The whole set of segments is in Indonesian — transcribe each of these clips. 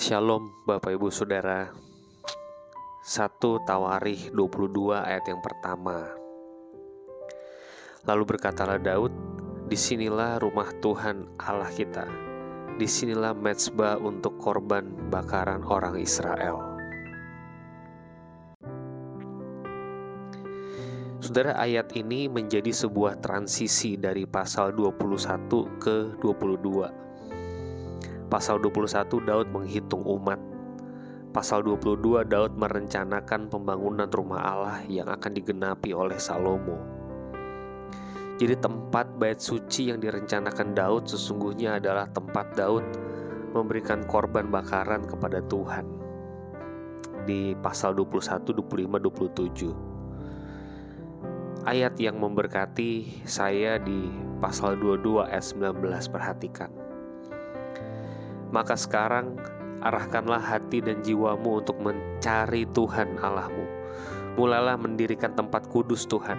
Shalom Bapak Ibu Saudara. 1 Tawarikh 22 ayat yang pertama. Lalu berkatalah Daud Di sinilah rumah Tuhan Allah kita. Di sinilah mezbah untuk korban bakaran orang Israel. Saudara ayat ini menjadi sebuah transisi dari pasal 21 ke 22 Pasal 21 Daud menghitung umat. Pasal 22 Daud merencanakan pembangunan rumah Allah yang akan digenapi oleh Salomo. Jadi tempat bait suci yang direncanakan Daud sesungguhnya adalah tempat Daud memberikan korban bakaran kepada Tuhan. Di pasal 21, 25, 27. Ayat yang memberkati saya di pasal 22 ayat 19 perhatikan. Maka sekarang arahkanlah hati dan jiwamu untuk mencari Tuhan Allahmu. Mulalah mendirikan tempat kudus Tuhan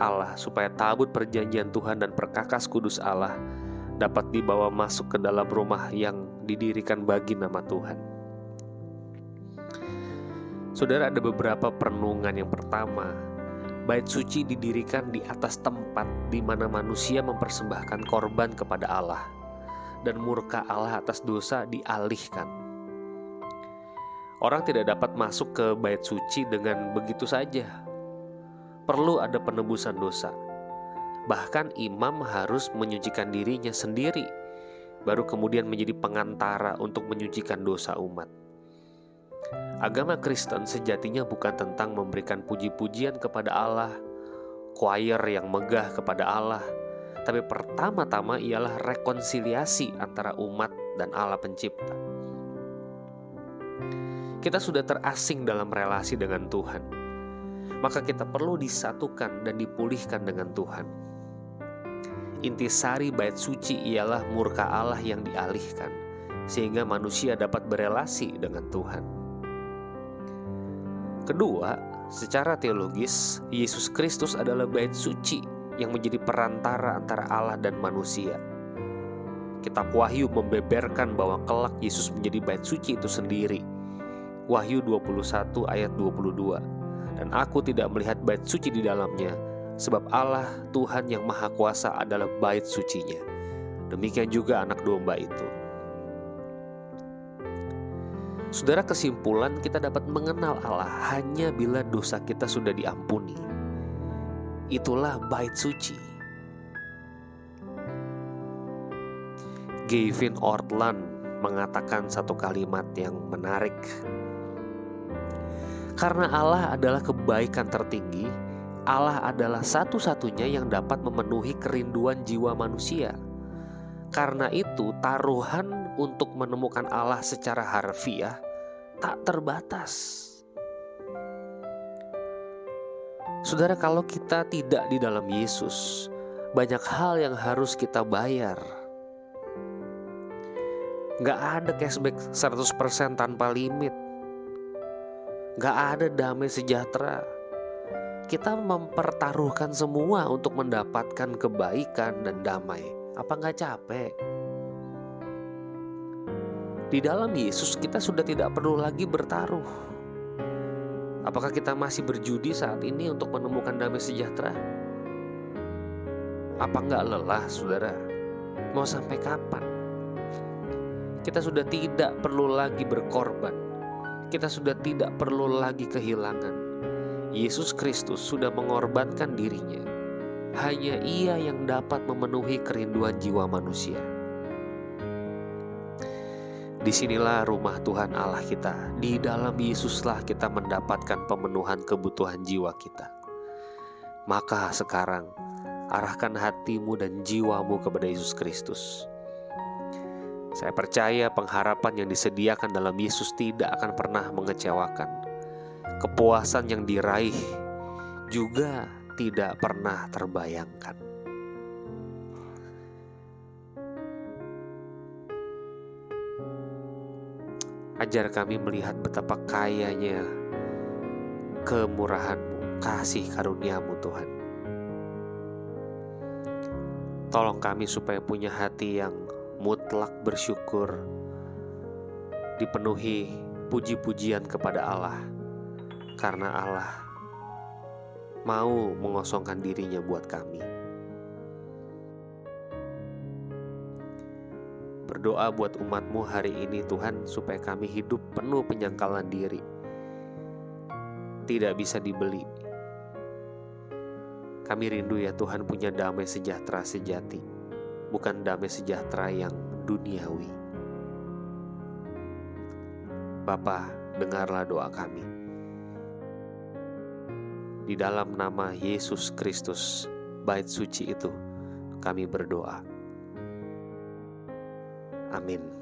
Allah supaya tabut perjanjian Tuhan dan perkakas kudus Allah dapat dibawa masuk ke dalam rumah yang didirikan bagi nama Tuhan. Saudara ada beberapa perenungan yang pertama Bait suci didirikan di atas tempat di mana manusia mempersembahkan korban kepada Allah dan murka Allah atas dosa dialihkan. Orang tidak dapat masuk ke bait suci dengan begitu saja. Perlu ada penebusan dosa. Bahkan imam harus menyucikan dirinya sendiri, baru kemudian menjadi pengantara untuk menyucikan dosa umat. Agama Kristen sejatinya bukan tentang memberikan puji-pujian kepada Allah, choir yang megah kepada Allah, tapi pertama-tama ialah rekonsiliasi antara umat dan Allah Pencipta. Kita sudah terasing dalam relasi dengan Tuhan, maka kita perlu disatukan dan dipulihkan dengan Tuhan. Intisari bait suci ialah murka Allah yang dialihkan, sehingga manusia dapat berelasi dengan Tuhan. Kedua, secara teologis, Yesus Kristus adalah bait suci yang menjadi perantara antara Allah dan manusia. Kitab Wahyu membeberkan bahwa kelak Yesus menjadi bait suci itu sendiri. Wahyu 21 ayat 22. Dan aku tidak melihat bait suci di dalamnya, sebab Allah Tuhan yang Maha Kuasa adalah bait sucinya. Demikian juga anak domba itu. Saudara kesimpulan kita dapat mengenal Allah hanya bila dosa kita sudah diampuni itulah bait suci. Gavin Ortland mengatakan satu kalimat yang menarik. Karena Allah adalah kebaikan tertinggi, Allah adalah satu-satunya yang dapat memenuhi kerinduan jiwa manusia. Karena itu, taruhan untuk menemukan Allah secara harfiah tak terbatas. Saudara, kalau kita tidak di dalam Yesus, banyak hal yang harus kita bayar. Gak ada cashback 100% tanpa limit. Gak ada damai sejahtera. Kita mempertaruhkan semua untuk mendapatkan kebaikan dan damai. Apa gak capek? Di dalam Yesus kita sudah tidak perlu lagi bertaruh Apakah kita masih berjudi saat ini untuk menemukan damai sejahtera? Apa nggak lelah, saudara? Mau sampai kapan? Kita sudah tidak perlu lagi berkorban. Kita sudah tidak perlu lagi kehilangan. Yesus Kristus sudah mengorbankan dirinya. Hanya Ia yang dapat memenuhi kerinduan jiwa manusia. Di sinilah rumah Tuhan Allah kita. Di dalam Yesuslah kita mendapatkan pemenuhan kebutuhan jiwa kita. Maka sekarang arahkan hatimu dan jiwamu kepada Yesus Kristus. Saya percaya pengharapan yang disediakan dalam Yesus tidak akan pernah mengecewakan. Kepuasan yang diraih juga tidak pernah terbayangkan. Ajar kami melihat betapa kayanya kemurahanmu, kasih karuniamu Tuhan. Tolong kami supaya punya hati yang mutlak bersyukur dipenuhi puji-pujian kepada Allah, karena Allah mau mengosongkan dirinya buat kami. Berdoa buat umatmu hari ini Tuhan supaya kami hidup penuh penyangkalan diri. Tidak bisa dibeli. Kami rindu ya Tuhan punya damai sejahtera sejati, bukan damai sejahtera yang duniawi. Bapa, dengarlah doa kami. Di dalam nama Yesus Kristus, bait suci itu, kami berdoa. Amin.